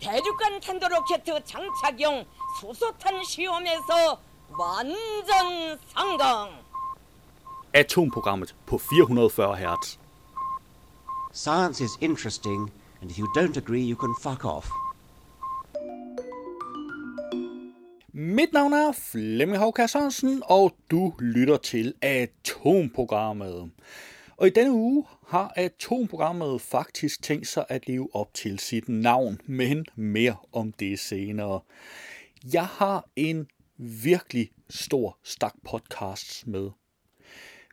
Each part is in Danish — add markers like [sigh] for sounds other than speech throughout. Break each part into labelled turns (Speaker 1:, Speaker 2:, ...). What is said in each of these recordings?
Speaker 1: 대륙간 탄도로켓 장착용 수소탄 시험에서 완전 성공.
Speaker 2: Atomprogrammet på 440 Hz.
Speaker 3: Science is interesting, and if you don't agree, you can fuck off.
Speaker 2: Mit navn er Flemming Håkær Sørensen, og du lytter til Atomprogrammet. Og i denne uge har Atomprogrammet faktisk tænkt sig at leve op til sit navn, men mere om det senere. Jeg har en virkelig stor stak podcasts med.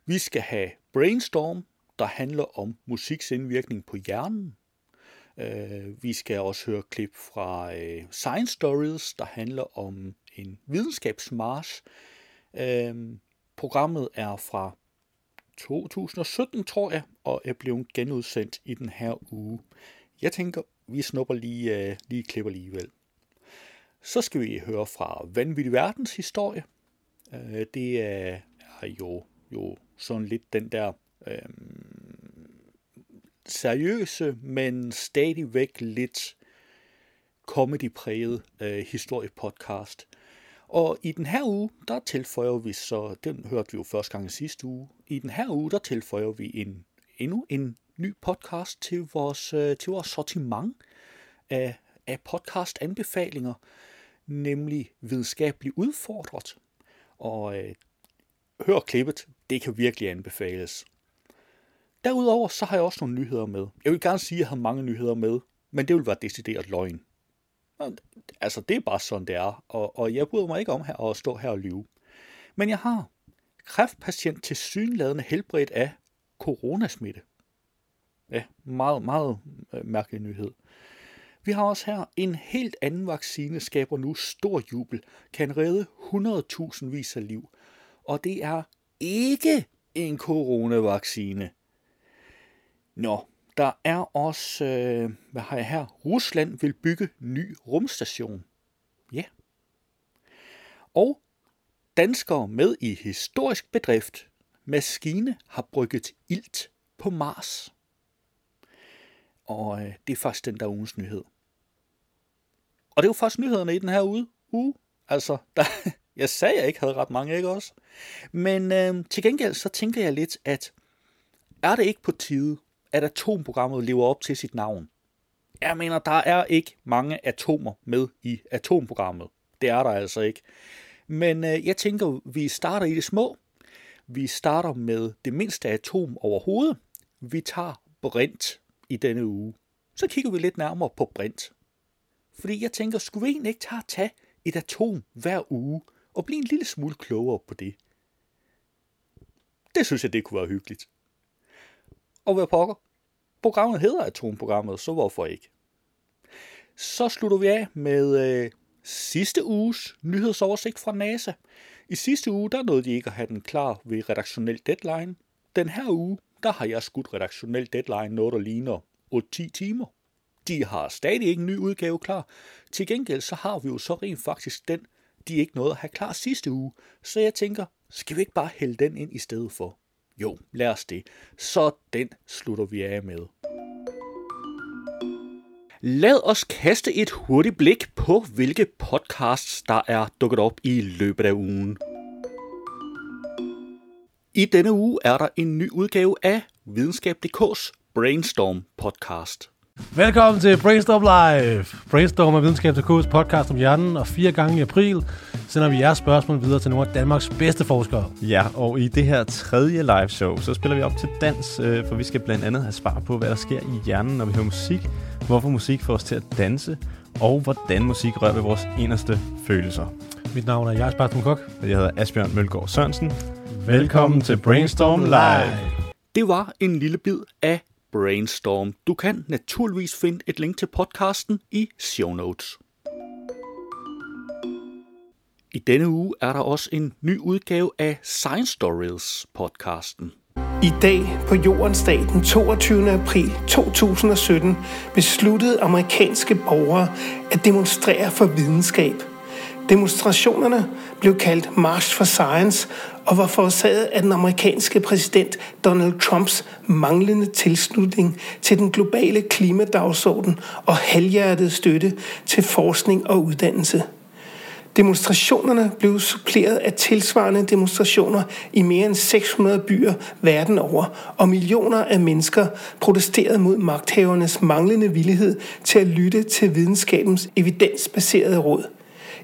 Speaker 2: Vi skal have Brainstorm, der handler om musiks indvirkning på hjernen. Øh, vi skal også høre klip fra øh, Science Stories, der handler om en videnskabsmars. Øh, programmet er fra 2017, tror jeg, og er blevet genudsendt i den her uge. Jeg tænker, vi snupper lige, uh, lige klipper alligevel. Så skal vi høre fra Vanvittig Verdens historie. Uh, det er, er jo, jo sådan lidt den der uh, seriøse, men stadigvæk lidt comedy-præget uh, historiepodcast. Og i den her uge, der tilføjer vi så, den hørte vi jo første gang i sidste uge, i den her uge, der tilføjer vi en, endnu en ny podcast til vores, øh, til vores sortiment af, af podcast-anbefalinger, nemlig videnskabeligt udfordret. Og øh, hør klippet, det kan virkelig anbefales. Derudover så har jeg også nogle nyheder med. Jeg vil gerne sige, at jeg har mange nyheder med, men det vil være decideret løgn. Altså, det er bare sådan, det er, og, og jeg bryder mig ikke om her at stå her og lyve. Men jeg har kræftpatient til synladende helbredt af coronasmitte. Ja, meget, meget øh, mærkelig nyhed. Vi har også her en helt anden vaccine, skaber nu stor jubel, kan redde 100.000 vis af liv. Og det er ikke en coronavaccine. Nå, der er også, øh, hvad har jeg her? Rusland vil bygge ny rumstation. Ja. Og danskere med i historisk bedrift. Maskine har brygget ilt på Mars. Og øh, det er faktisk den der ugens nyhed. Og det var faktisk nyhederne i den her uge. Uh, altså, [laughs] der, jeg sagde, jeg ikke havde ret mange, ikke også? Men øh, til gengæld så tænker jeg lidt, at er det ikke på tide, at atomprogrammet lever op til sit navn? Jeg mener, der er ikke mange atomer med i atomprogrammet. Det er der altså ikke. Men øh, jeg tænker, vi starter i det små. Vi starter med det mindste atom overhovedet. Vi tager brint i denne uge. Så kigger vi lidt nærmere på brint. Fordi jeg tænker, skulle vi egentlig ikke tage, tage et atom hver uge og blive en lille smule klogere på det? Det synes jeg, det kunne være hyggeligt. Og hvad pokker? Programmet hedder Atomprogrammet, så hvorfor ikke? Så slutter vi af med øh, sidste uges nyhedsoversigt fra NASA. I sidste uge, der nåede de ikke at have den klar ved redaktionel deadline. Den her uge, der har jeg skudt redaktionel deadline noget, der ligner 8-10 timer. De har stadig ikke en ny udgave klar. Til gengæld så har vi jo så rent faktisk den, de ikke nåede at have klar sidste uge. Så jeg tænker, skal vi ikke bare hælde den ind i stedet for? Jo, lad os det. Så den slutter vi af med. Lad os kaste et hurtigt blik på, hvilke podcasts, der er dukket op i løbet af ugen. I denne uge er der en ny udgave af Videnskab.dk's Brainstorm podcast.
Speaker 4: Velkommen til Brainstorm Live. Brainstorm er Videnskab.dk's podcast om hjernen, og fire gange i april sender vi jeres spørgsmål videre til nogle af Danmarks bedste forskere.
Speaker 5: Ja, og i det her tredje live show, så spiller vi op til dans, øh, for vi skal blandt andet have svar på, hvad der sker i hjernen, når vi hører musik, hvorfor musik får os til at danse, og hvordan musik rører ved vores inderste følelser.
Speaker 4: Mit navn er Jars Bartrum Kok.
Speaker 5: Jeg hedder Asbjørn Mølgaard Sørensen. Velkommen til Brainstorm Live.
Speaker 2: Det var en lille bid af Brainstorm. Du kan naturligvis finde et link til podcasten i show notes. I denne uge er der også en ny udgave af Science Stories podcasten.
Speaker 6: I dag på Jordens dag den 22. april 2017 besluttede amerikanske borgere at demonstrere for videnskab. Demonstrationerne blev kaldt March for Science og var forårsaget af den amerikanske præsident Donald Trumps manglende tilslutning til den globale klimadagsorden og halvhjertet støtte til forskning og uddannelse. Demonstrationerne blev suppleret af tilsvarende demonstrationer i mere end 600 byer verden over, og millioner af mennesker protesterede mod magthavernes manglende villighed til at lytte til videnskabens evidensbaserede råd.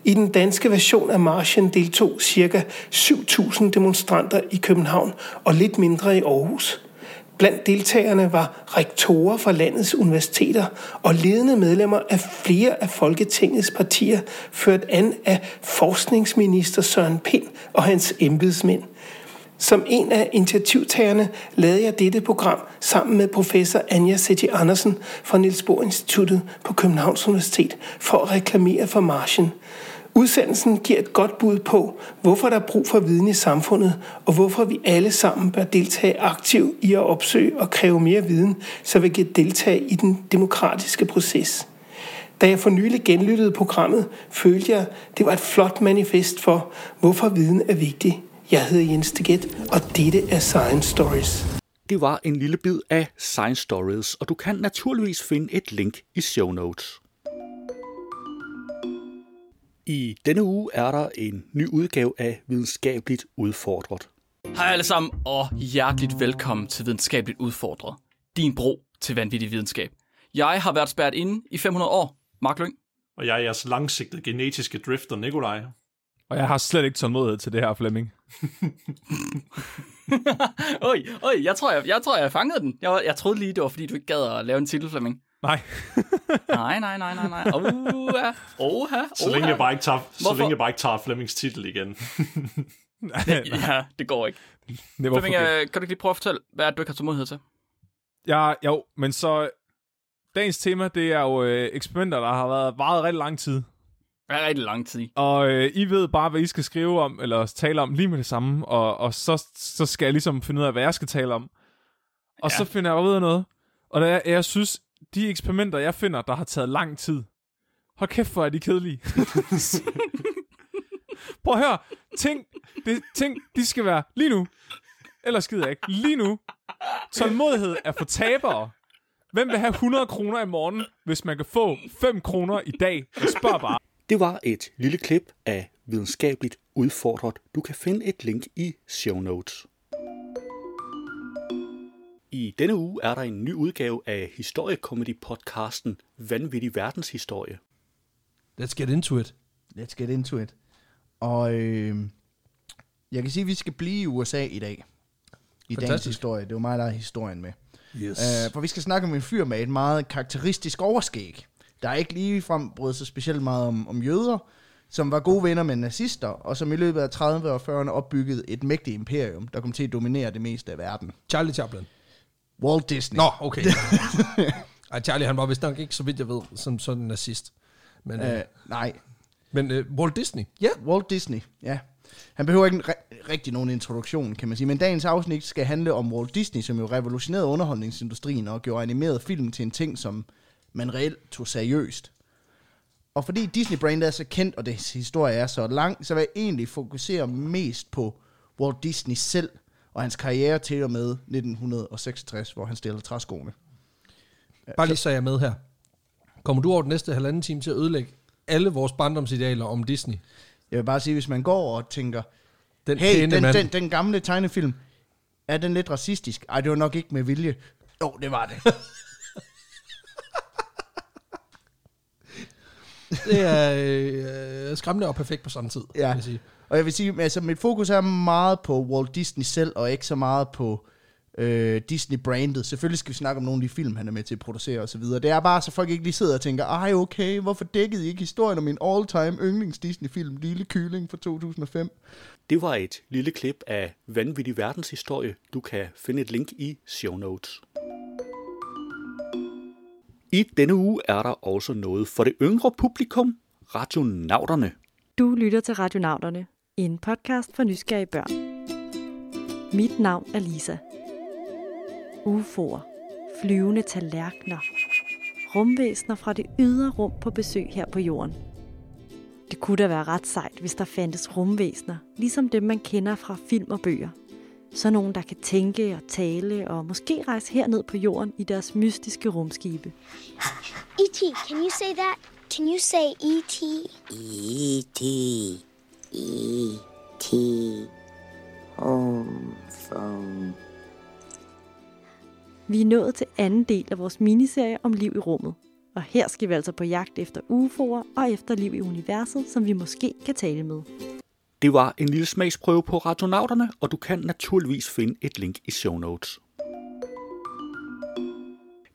Speaker 6: I den danske version af marchen deltog ca. 7.000 demonstranter i København og lidt mindre i Aarhus. Blandt deltagerne var rektorer fra landets universiteter og ledende medlemmer af flere af Folketingets partier, ført an af forskningsminister Søren Pind og hans embedsmænd. Som en af initiativtagerne lavede jeg dette program sammen med professor Anja Sætti Andersen fra Niels Bohr Instituttet på Københavns Universitet for at reklamere for marchen. Udsendelsen giver et godt bud på, hvorfor der er brug for viden i samfundet, og hvorfor vi alle sammen bør deltage aktivt i at opsøge og kræve mere viden, så vi kan deltage i den demokratiske proces. Da jeg for nylig genlyttede programmet, følte jeg, det var et flot manifest for, hvorfor viden er vigtig. Jeg hedder Jens Deget, og dette er Science Stories.
Speaker 2: Det var en lille bid af Science Stories, og du kan naturligvis finde et link i show notes. I denne uge er der en ny udgave af Videnskabeligt Udfordret.
Speaker 7: Hej alle sammen, og hjerteligt velkommen til Videnskabeligt Udfordret. Din bro til vanvittig videnskab. Jeg har været spærret inde i 500 år. Mark Lyng.
Speaker 8: Og jeg er jeres langsigtede genetiske drifter, Nikolaj.
Speaker 5: Og jeg har slet ikke tålmodighed til det her, Flemming. [laughs]
Speaker 7: oj, oj, jeg tror, jeg, jeg, tror, jeg fangede den. Jeg, jeg troede lige, det var, fordi du ikke gad at lave en titel, Flemming.
Speaker 5: Nej.
Speaker 7: nej, nej, nej, nej, nej. Oha, oha,
Speaker 8: Så længe jeg bare ikke tager, så længe jeg bare ikke tager Flemmings titel igen. [laughs]
Speaker 7: ja, det går ikke. Flemming, øh, kan du ikke lige prøve at fortælle, hvad er det, du ikke har tålmodighed til?
Speaker 5: Ja, jo, men så... Dagens tema, det er jo øh, eksperimenter, der har været varet rigtig lang tid.
Speaker 7: Ja, rigtig lang tid.
Speaker 5: Og øh, I ved bare, hvad I skal skrive om, eller tale om lige med det samme, og, og så, så skal jeg ligesom finde ud af, hvad jeg skal tale om. Og ja. så finder jeg ud af noget. Og der, jeg synes, de eksperimenter, jeg finder, der har taget lang tid, hold kæft, hvor er de kedelige. [laughs] Prøv at høre. Ting, det, ting, de skal være lige nu. Ellers skider jeg ikke. Lige nu. Tålmodighed er for tabere. Hvem vil have 100 kroner i morgen, hvis man kan få 5 kroner i dag? Jeg spørger bare.
Speaker 2: Det var et lille klip af Videnskabeligt Udfordret. Du kan finde et link i show notes. I denne uge er der en ny udgave af historiekomedy-podcasten Vanvittig Verdenshistorie.
Speaker 4: Let's get into it.
Speaker 9: Let's get into it. Og øh, jeg kan sige, at vi skal blive i USA i dag. I
Speaker 4: Fantastisk.
Speaker 9: dagens historie. Det er jo mig, der er historien med.
Speaker 4: Yes.
Speaker 9: Uh, for vi skal snakke om en fyr med et meget karakteristisk overskæg. Der er ikke lige frem brudt sig specielt meget om, om jøder, som var gode venner med nazister, og som i løbet af 30'erne og 40'erne opbyggede et mægtigt imperium, der kom til at dominere det meste af verden.
Speaker 4: Charlie Chaplin.
Speaker 9: Walt Disney.
Speaker 4: Nå, okay. [laughs] Ej, Charlie, han var vist nok ikke, så vidt jeg ved, som sådan en nazist. Men,
Speaker 9: Uh,
Speaker 4: øh,
Speaker 9: nej,
Speaker 4: men øh, Walt Disney, ja.
Speaker 9: Walt Disney, ja. Han behøver ikke en ri- rigtig nogen introduktion, kan man sige. Men dagens afsnit skal handle om Walt Disney, som jo revolutionerede underholdningsindustrien og gjorde animeret film til en ting, som man reelt tog seriøst. Og fordi Disney-brandet er så kendt, og dets historie er så lang, så vil jeg egentlig fokusere mest på Walt Disney selv og hans karriere til og med 1966, hvor han stillede træskoene.
Speaker 4: Bare lige så jeg er med her. Kommer du over den næste halvanden time til at ødelægge alle vores barndomsidealer om Disney?
Speaker 9: Jeg vil bare sige, hvis man går og tænker,
Speaker 4: Den
Speaker 9: hey, den,
Speaker 4: mand.
Speaker 9: den, den gamle tegnefilm, er den lidt racistisk? Ej, det var nok ikke med vilje. Jo, det var det. [laughs]
Speaker 4: Det er øh, skræmmende og perfekt på samme tid,
Speaker 9: Ja.
Speaker 4: vil jeg sige.
Speaker 9: Og jeg vil sige, altså mit fokus er meget på Walt Disney selv, og ikke så meget på øh, Disney-brandet. Selvfølgelig skal vi snakke om nogle af de film, han er med til at producere osv. Det er bare, så folk ikke lige sidder og tænker, ej okay, hvorfor dækkede I ikke historien om min all-time yndlings Disney-film, Lille Kylling fra 2005?
Speaker 2: Det var et lille klip af Vanvittig Verdenshistorie. Du kan finde et link i show notes. I denne uge er der også noget for det yngre publikum, Radionauterne.
Speaker 10: Du lytter til Radionauterne, en podcast for nysgerrige børn. Mit navn er Lisa. UFO'er, flyvende tallerkener, rumvæsener fra det ydre rum på besøg her på jorden. Det kunne da være ret sejt, hvis der fandtes rumvæsener, ligesom dem man kender fra film og bøger. Så nogen, der kan tænke og tale og måske rejse herned på jorden i deres mystiske rumskibe.
Speaker 11: E.T., can you say that? Can you say E.T.?
Speaker 12: E.T. E.T.
Speaker 10: Vi er nået til anden del af vores miniserie om liv i rummet. Og her skal vi altså på jagt efter UFO'er og efter liv i universet, som vi måske kan tale med.
Speaker 2: Det var en lille smagsprøve på Radionauterne, og du kan naturligvis finde et link i show notes.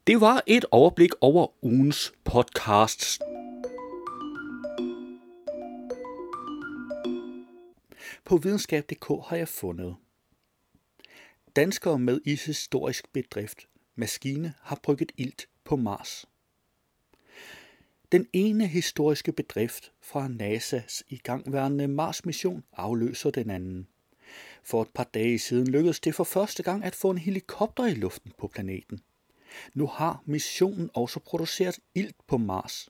Speaker 2: Det var et overblik over ugens podcasts. På videnskab.dk har jeg fundet. Danskere med i historisk bedrift. Maskine har brygget ilt på Mars. Den ene historiske bedrift fra NASA's igangværende Mars-mission afløser den anden. For et par dage siden lykkedes det for første gang at få en helikopter i luften på planeten. Nu har missionen også produceret ilt på Mars.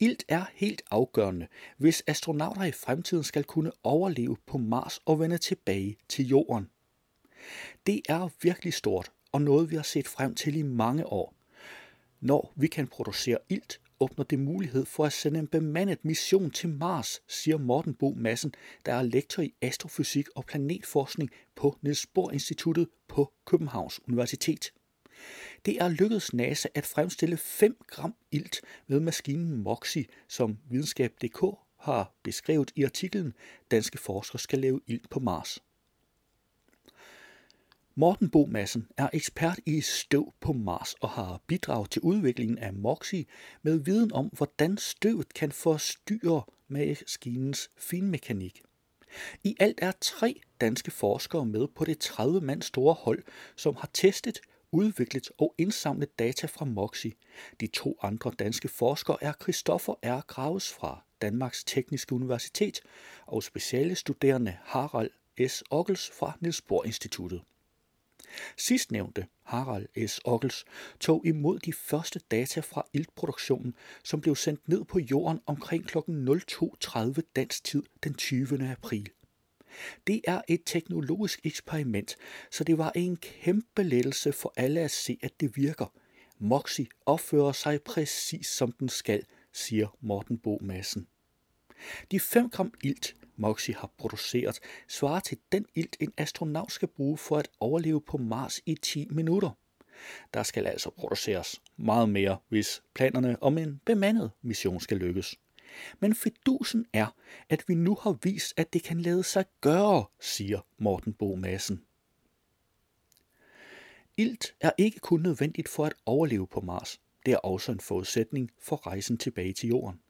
Speaker 2: Ilt er helt afgørende, hvis astronauter i fremtiden skal kunne overleve på Mars og vende tilbage til Jorden. Det er virkelig stort og noget, vi har set frem til i mange år. Når vi kan producere ilt, åbner det mulighed for at sende en bemandet mission til Mars, siger Morten Bo Madsen, der er lektor i astrofysik og planetforskning på Niels Bohr Instituttet på Københavns Universitet. Det er lykkedes NASA at fremstille 5 gram ilt med maskinen MOXIE, som videnskab.dk har beskrevet i artiklen Danske forskere skal lave ilt på Mars. Morten Bo Madsen er ekspert i støv på Mars og har bidraget til udviklingen af MOXIE med viden om, hvordan støvet kan forstyrre maskinens finmekanik. I alt er tre danske forskere med på det 30 mand store hold, som har testet, udviklet og indsamlet data fra MOXIE. De to andre danske forskere er Christoffer R. Graves fra Danmarks Tekniske Universitet og speciale studerende Harald S. Ockels fra Niels Bohr Instituttet. Sidstnævnte, Harald S. Ockels, tog imod de første data fra iltproduktionen, som blev sendt ned på jorden omkring kl. 02.30 dansk tid den 20. april. Det er et teknologisk eksperiment, så det var en kæmpe lettelse for alle at se, at det virker. Moxie opfører sig præcis som den skal, siger Morten Bo Madsen. De 5 gram ilt Moxie har produceret, svarer til den ilt, en astronaut skal bruge for at overleve på Mars i 10 minutter. Der skal altså produceres meget mere, hvis planerne om en bemandet mission skal lykkes. Men fedusen er, at vi nu har vist, at det kan lade sig gøre, siger Morten Bo Madsen. Ilt er ikke kun nødvendigt for at overleve på Mars. Det er også en forudsætning for rejsen tilbage til Jorden.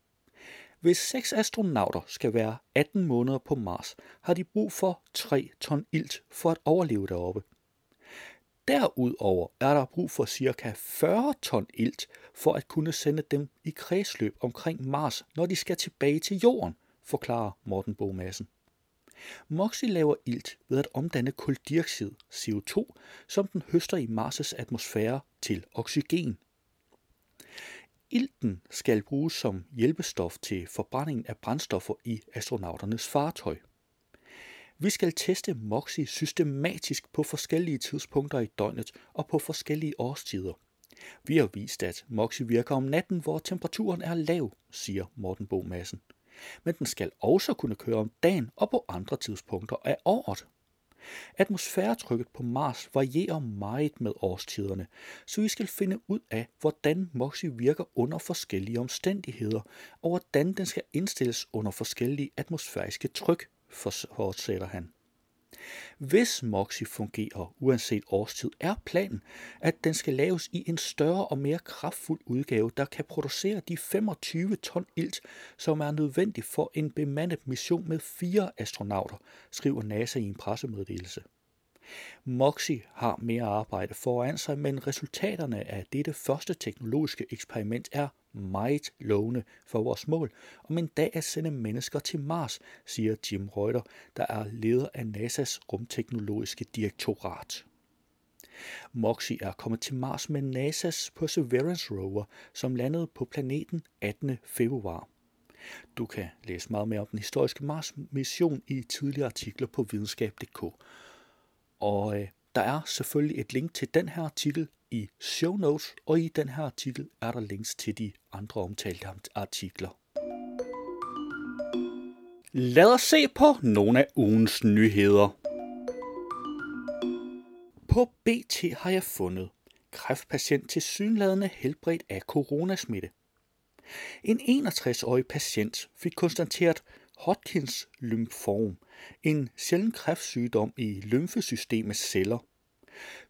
Speaker 2: Hvis seks astronauter skal være 18 måneder på Mars, har de brug for 3 ton ilt for at overleve deroppe. Derudover er der brug for ca. 40 ton ilt for at kunne sende dem i kredsløb omkring Mars, når de skal tilbage til Jorden, forklarer Morten Bogmassen. Moxie laver ilt ved at omdanne kuldioxid, CO2, som den høster i Mars' atmosfære, til oxygen. Ilten skal bruges som hjælpestof til forbrændingen af brændstoffer i astronauternes fartøj. Vi skal teste MOXIE systematisk på forskellige tidspunkter i døgnet og på forskellige årstider. Vi har vist, at MOXIE virker om natten, hvor temperaturen er lav, siger Morten Bo Madsen. Men den skal også kunne køre om dagen og på andre tidspunkter af året. Atmosfæretrykket på Mars varierer meget med årstiderne, så vi skal finde ud af, hvordan MOXIE virker under forskellige omstændigheder, og hvordan den skal indstilles under forskellige atmosfæriske tryk, fortsætter han. Hvis MOXIE fungerer uanset årstid, er planen, at den skal laves i en større og mere kraftfuld udgave, der kan producere de 25 ton ilt, som er nødvendig for en bemandet mission med fire astronauter, skriver NASA i en pressemeddelelse. Moxie har mere arbejde foran sig, men resultaterne af dette første teknologiske eksperiment er meget lovende for vores mål om en dag at sende mennesker til Mars, siger Jim Reuter, der er leder af NASA's rumteknologiske direktorat. Moxie er kommet til Mars med NASA's Perseverance rover, som landede på planeten 18. februar. Du kan læse meget mere om den historiske Mars-mission i tidligere artikler på videnskab.dk. Og øh, der er selvfølgelig et link til den her artikel i show notes, og i den her artikel er der links til de andre omtalte artikler. Lad os se på nogle af ugens nyheder. På BT har jeg fundet kræftpatient til synladende helbredt af coronasmitte. En 61-årig patient fik konstateret Hodgkins lymfom, en sjælden kræftsygdom i lymfesystemets celler.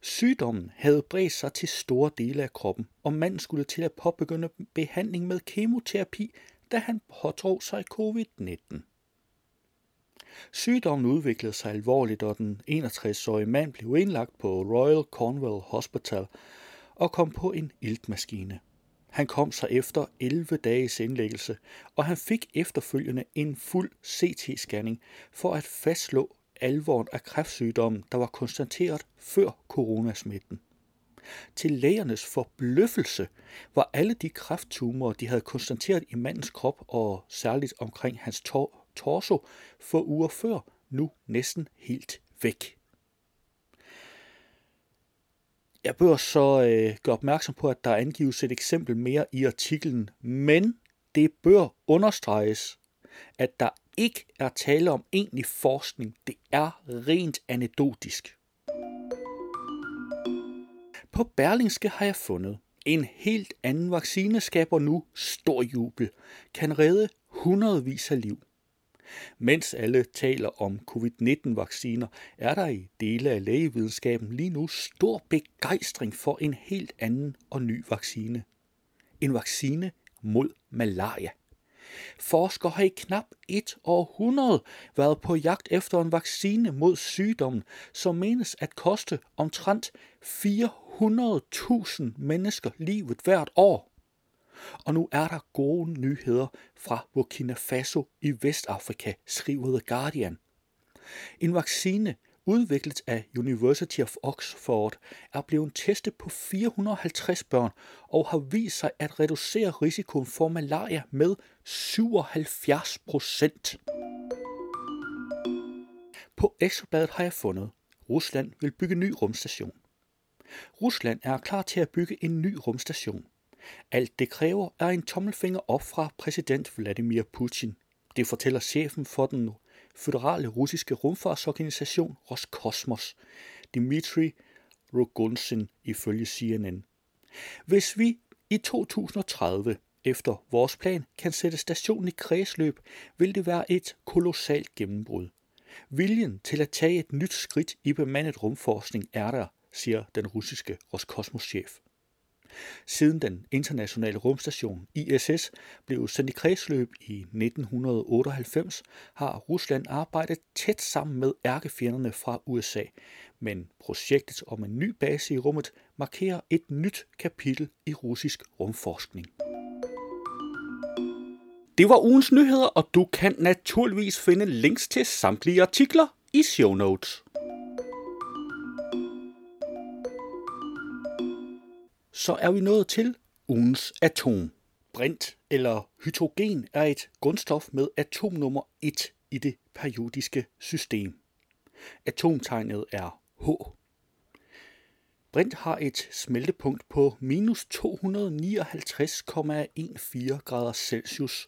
Speaker 2: Sygdommen havde bredt sig til store dele af kroppen, og manden skulle til at påbegynde behandling med kemoterapi, da han pådrog sig covid-19. Sygdommen udviklede sig alvorligt, og den 61-årige mand blev indlagt på Royal Cornwall Hospital og kom på en iltmaskine. Han kom sig efter 11 dages indlæggelse, og han fik efterfølgende en fuld CT-scanning for at fastslå alvoren af kræftsygdommen, der var konstateret før coronasmitten. Til lægernes forbløffelse var alle de kræfttumorer, de havde konstateret i mandens krop og særligt omkring hans tor- torso for uger før, nu næsten helt væk. Jeg bør så øh, gøre opmærksom på, at der angives et eksempel mere i artiklen, men det bør understreges, at der ikke er tale om egentlig forskning. Det er rent anekdotisk. På Berlingske har jeg fundet, en helt anden vaccine skaber nu stor jubel, kan redde hundredvis af liv. Mens alle taler om covid-19-vacciner, er der i dele af lægevidenskaben lige nu stor begejstring for en helt anden og ny vaccine. En vaccine mod malaria. Forskere har i knap et århundrede været på jagt efter en vaccine mod sygdommen, som menes at koste omtrent 400.000 mennesker livet hvert år. Og nu er der gode nyheder fra Burkina Faso i Vestafrika, skriver The Guardian. En vaccine udviklet af University of Oxford er blevet testet på 450 børn og har vist sig at reducere risikoen for malaria med 77 procent. På Ekstrabladet har jeg fundet, Rusland vil bygge ny rumstation. Rusland er klar til at bygge en ny rumstation. Alt det kræver er en tommelfinger op fra præsident Vladimir Putin. Det fortæller chefen for den føderale russiske rumfartsorganisation Roskosmos, Dmitry Rogozin ifølge CNN. Hvis vi i 2030 efter vores plan kan sætte stationen i kredsløb, vil det være et kolossalt gennembrud. Viljen til at tage et nyt skridt i bemandet rumforskning er der, siger den russiske Roskosmos-chef. Siden den internationale rumstation ISS blev sendt i kredsløb i 1998, har Rusland arbejdet tæt sammen med ærkefjenderne fra USA, men projektet om en ny base i rummet markerer et nyt kapitel i russisk rumforskning. Det var ugens nyheder, og du kan naturligvis finde links til samtlige artikler i show notes. Så er vi nået til ugens atom. Brint eller hydrogen er et grundstof med atomnummer 1 i det periodiske system. Atomtegnet er H. Brint har et smeltepunkt på minus 259,14 grader Celsius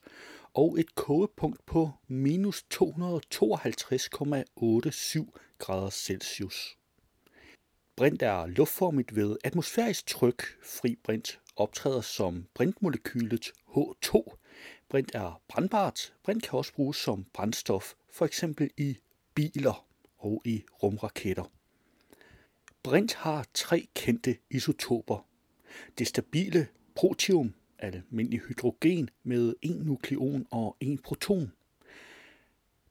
Speaker 2: og et kogepunkt på minus 252,87 grader Celsius. Brint er luftformigt ved atmosfærisk tryk. Fri brint optræder som brintmolekylet H2. Brint er brandbart. Brint kan også bruges som brændstof, for eksempel i biler og i rumraketter. Brint har tre kendte isotoper. Det stabile protium, almindelig hydrogen med en nukleon og en proton.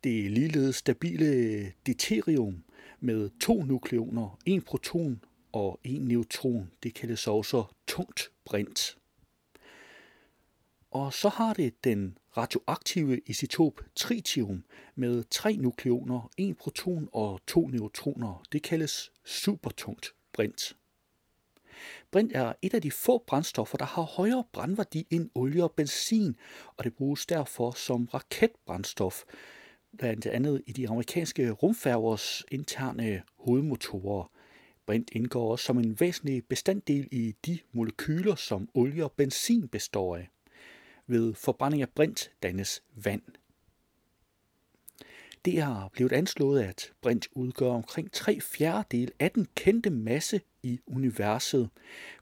Speaker 2: Det ligeledes stabile deuterium med to nukleoner, en proton og en neutron. Det kaldes også tungt brint. Og så har det den radioaktive isotop tritium med tre nukleoner, en proton og to neutroner. Det kaldes supertungt brint. Brint er et af de få brændstoffer, der har højere brændværdi end olie og benzin, og det bruges derfor som raketbrændstof, blandt andet i de amerikanske rumfærgers interne hovedmotorer. Brint indgår også som en væsentlig bestanddel i de molekyler, som olie og benzin består af. Ved forbrænding af brint dannes vand. Det har blevet anslået, at brint udgør omkring 3 fjerdedel af den kendte masse i universet.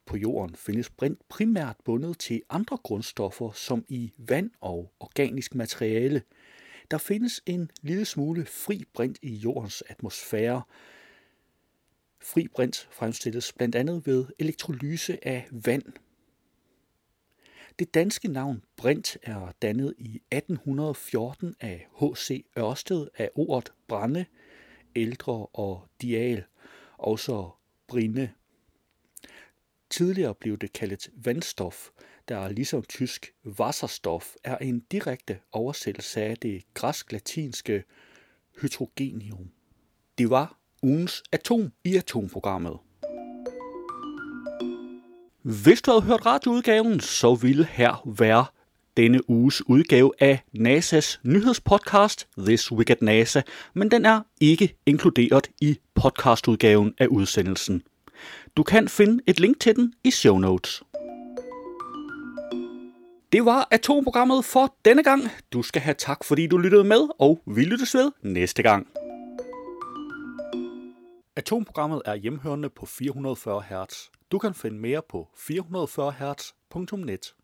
Speaker 2: På jorden findes brint primært bundet til andre grundstoffer, som i vand og organisk materiale. Der findes en lille smule fri brint i jordens atmosfære. Fri brint fremstilles blandt andet ved elektrolyse af vand – det danske navn brint er dannet i 1814 af H.C. Ørsted af ordet brænde, ældre og dial, også brinde. Tidligere blev det kaldet vandstof, der ligesom tysk Wasserstoff er en direkte oversættelse af det græsk-latinske hydrogenium. Det var ugens atom i atomprogrammet. Hvis du havde hørt radioudgaven, så ville her være denne uges udgave af NASA's nyhedspodcast This Week at NASA, men den er ikke inkluderet i podcastudgaven af udsendelsen. Du kan finde et link til den i show notes. Det var atomprogrammet for denne gang. Du skal have tak, fordi du lyttede med, og vi lyttes ved næste gang. Atomprogrammet er hjemhørende på 440 Hz. Du kan finde mere på 440hz.net.